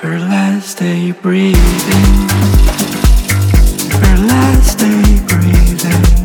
Her last day breathing. Her last day breathing.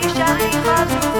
shine, shine, my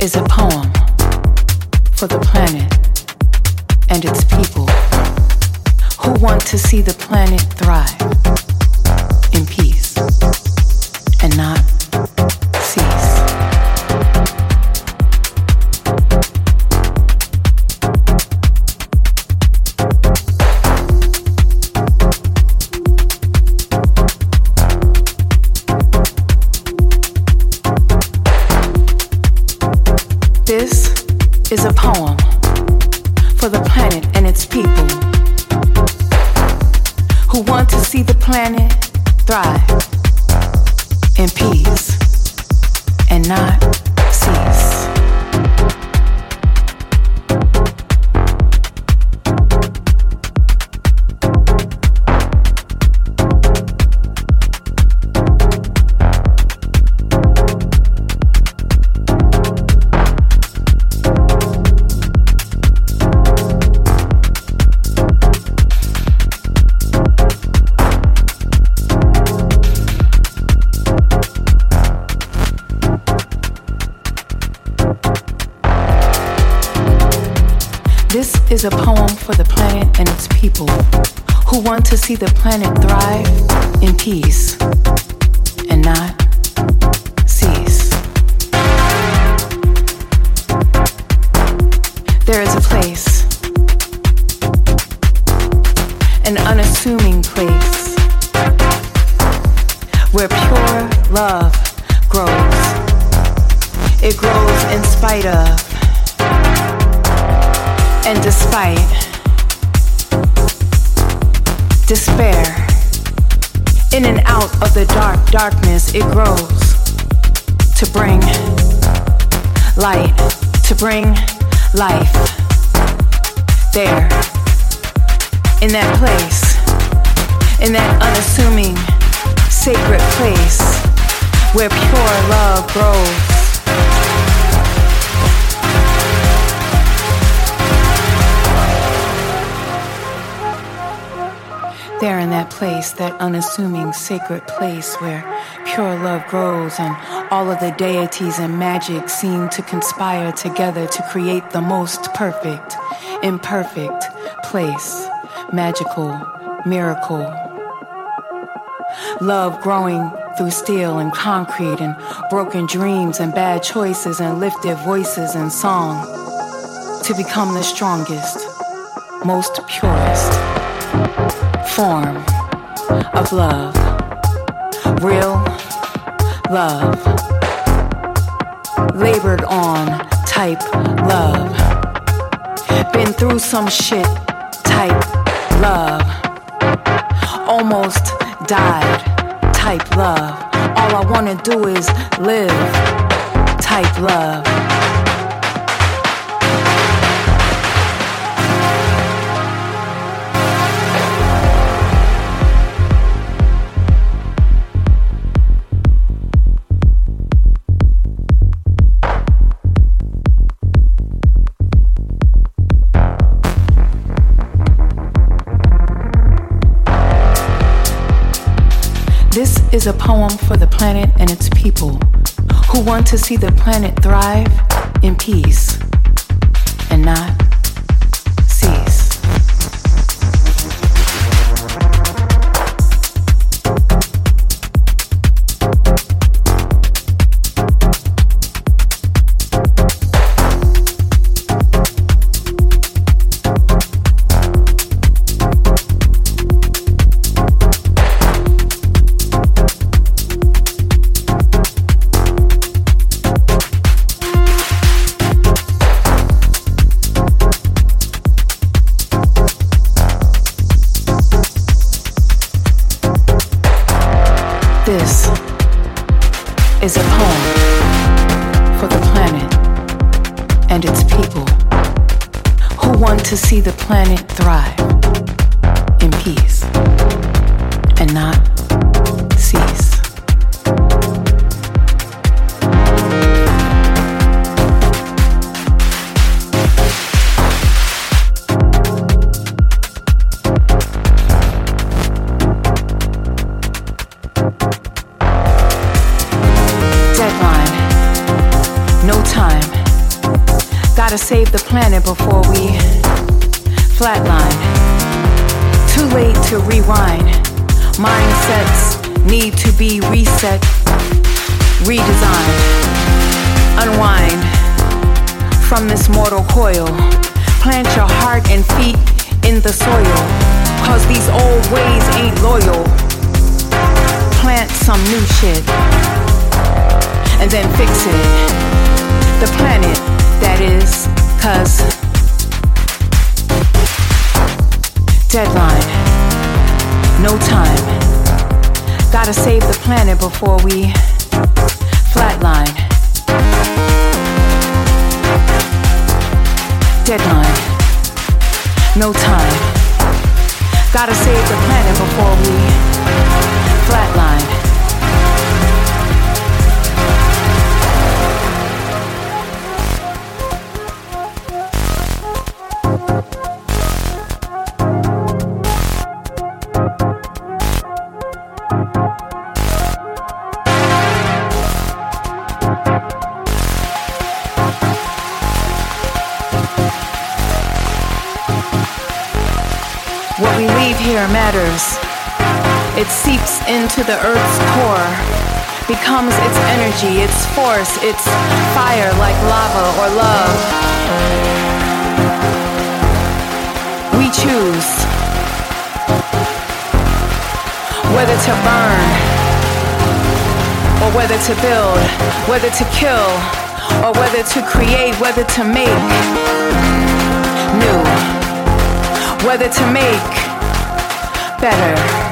is a poem for the planet and its people who want to see the planet thrive. See the planet despair, in and out of the dark darkness, it grows to bring light, to bring life. There, in that place, in that unassuming, sacred place where pure love grows. There in that place, that unassuming sacred place where pure love grows and all of the deities and magic seem to conspire together to create the most perfect, imperfect place, magical, miracle. Love growing through steel and concrete and broken dreams and bad choices and lifted voices and song to become the strongest, most purest form of love. Real love. Labored on type love. Been through some shit type love. Almost died type love. All I wanna do is live type love. Is a poem for the planet and its people who want to see the planet thrive in peace and not the earth's core, becomes its energy, its force, its fire like lava or love. We choose whether to burn or whether to build, whether to kill or whether to create, whether to make new whether to make better,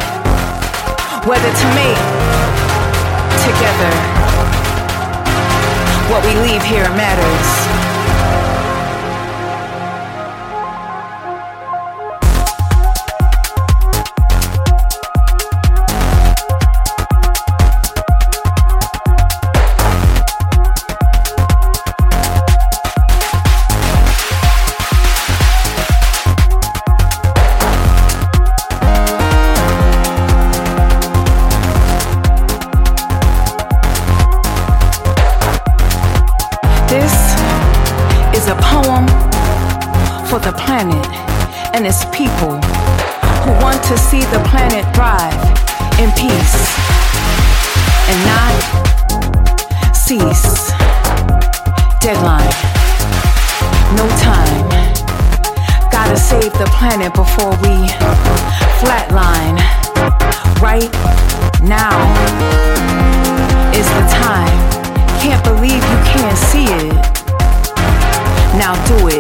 whether to make together. What we leave here matters. Planet before we flatline. Right now is the time. Can't believe you can't see it. Now do it.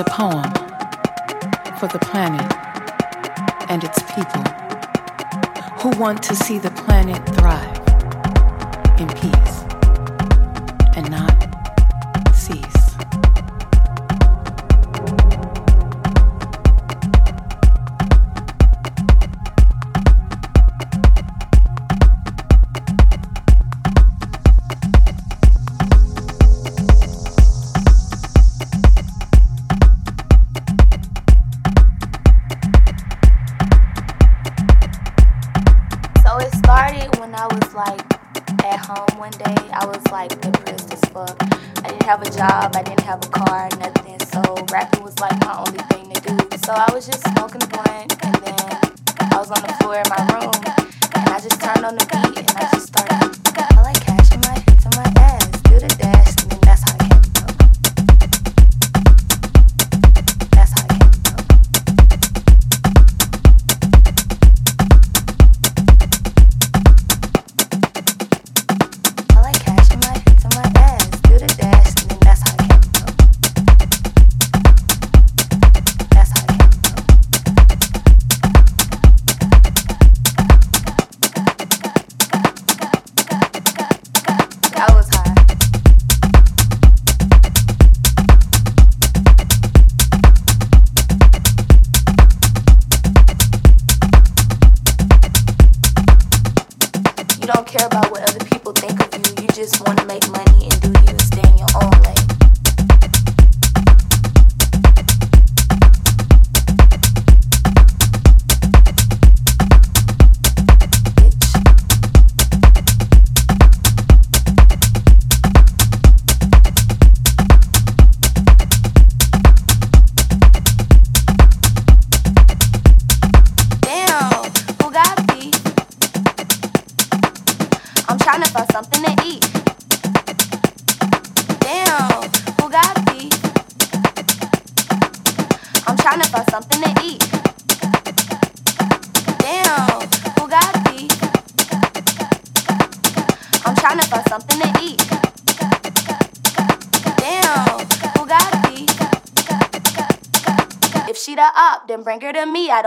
Is at home one day. I was like depressed as fuck. I didn't have a job, I didn't have a car, nothing. So rapping was like my only thing to do. So I was just smoking blunt and then I was on the floor in my room and I just turned on the beat, and I just started. I like cashing my hits on my ass, do the then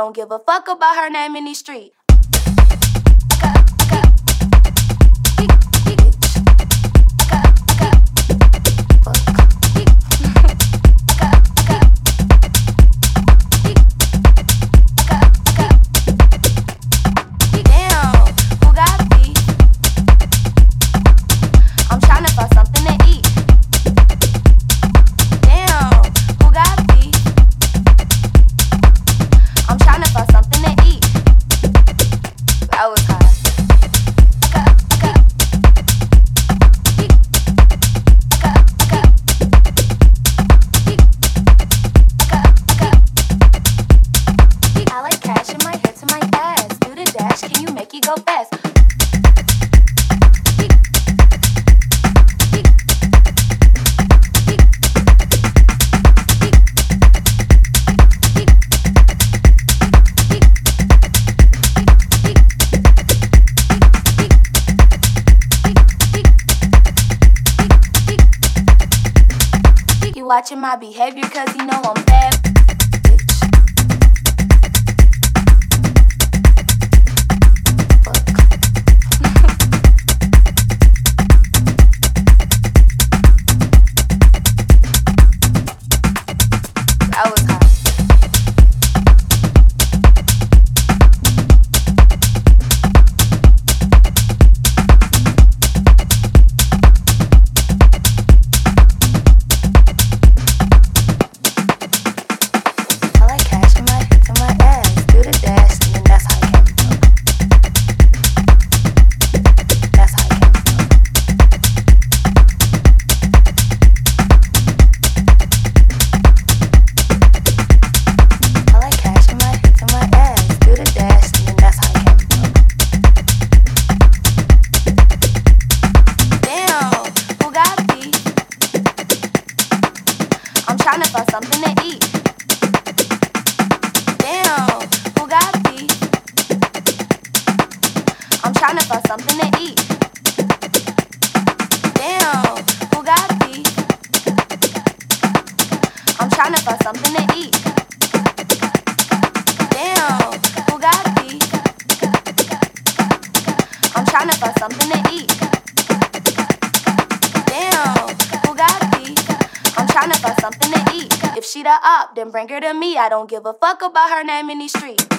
don't give a fuck about her name in these streets. something to eat. Damn, I'm trying to find something to eat. Then bring her to me. I don't give a fuck about her name in these streets.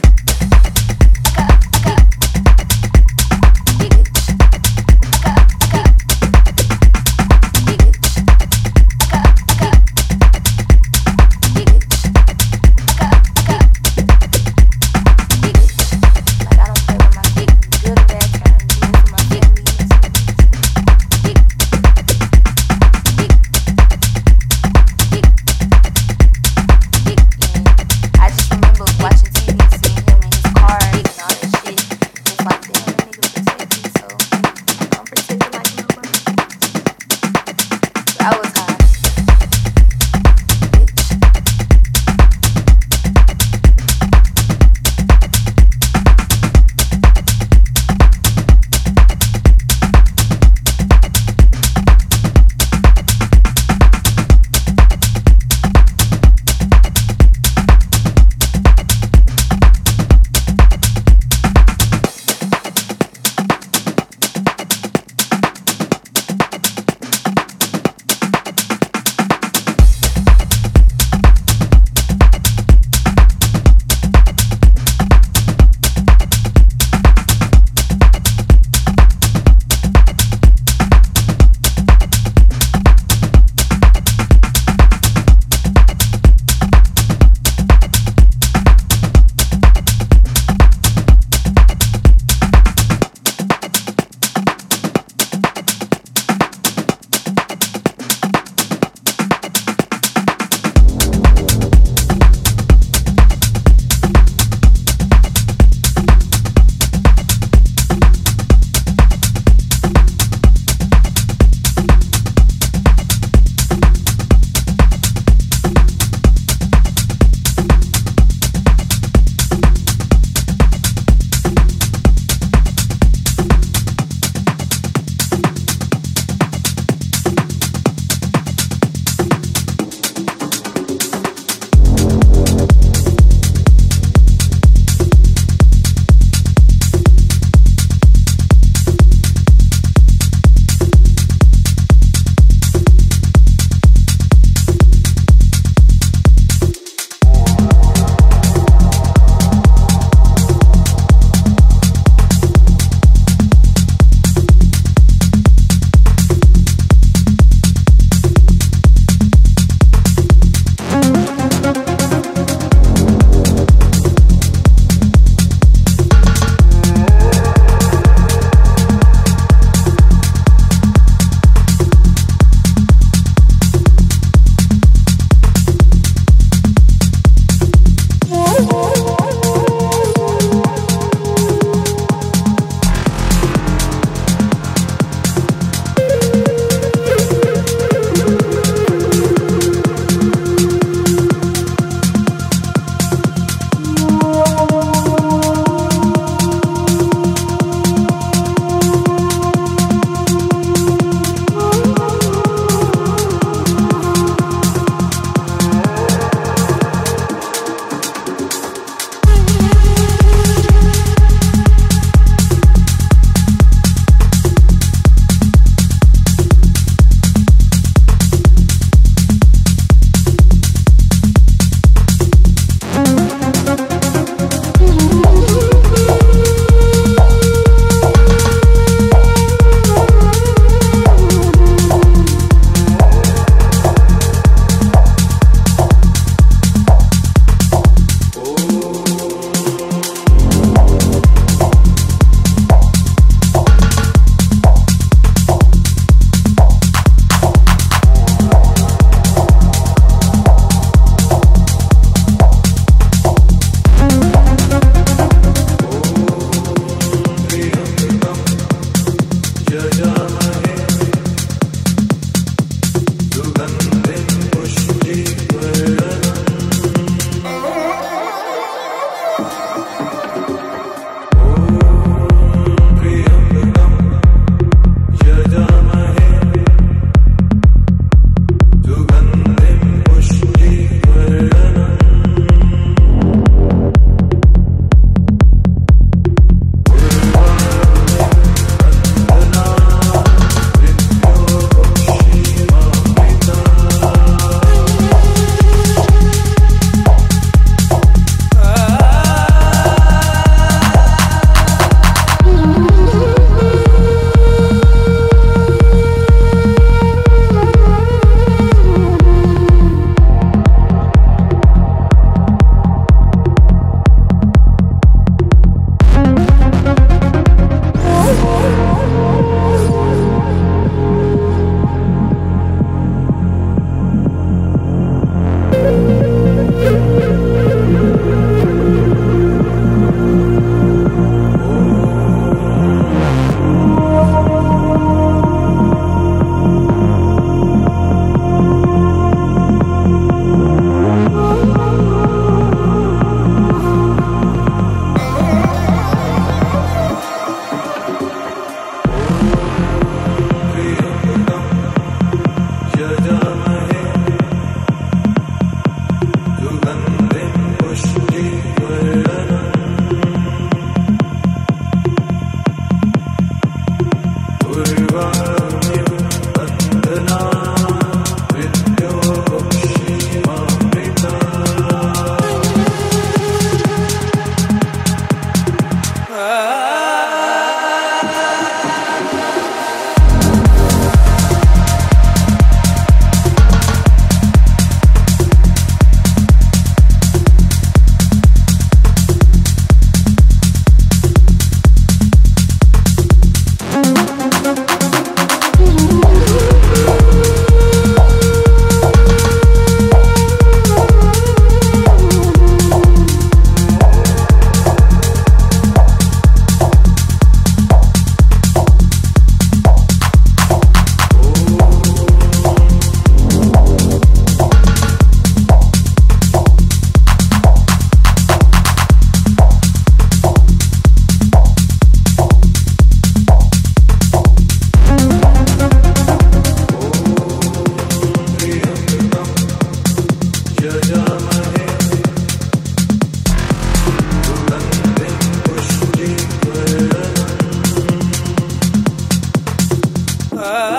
Uh...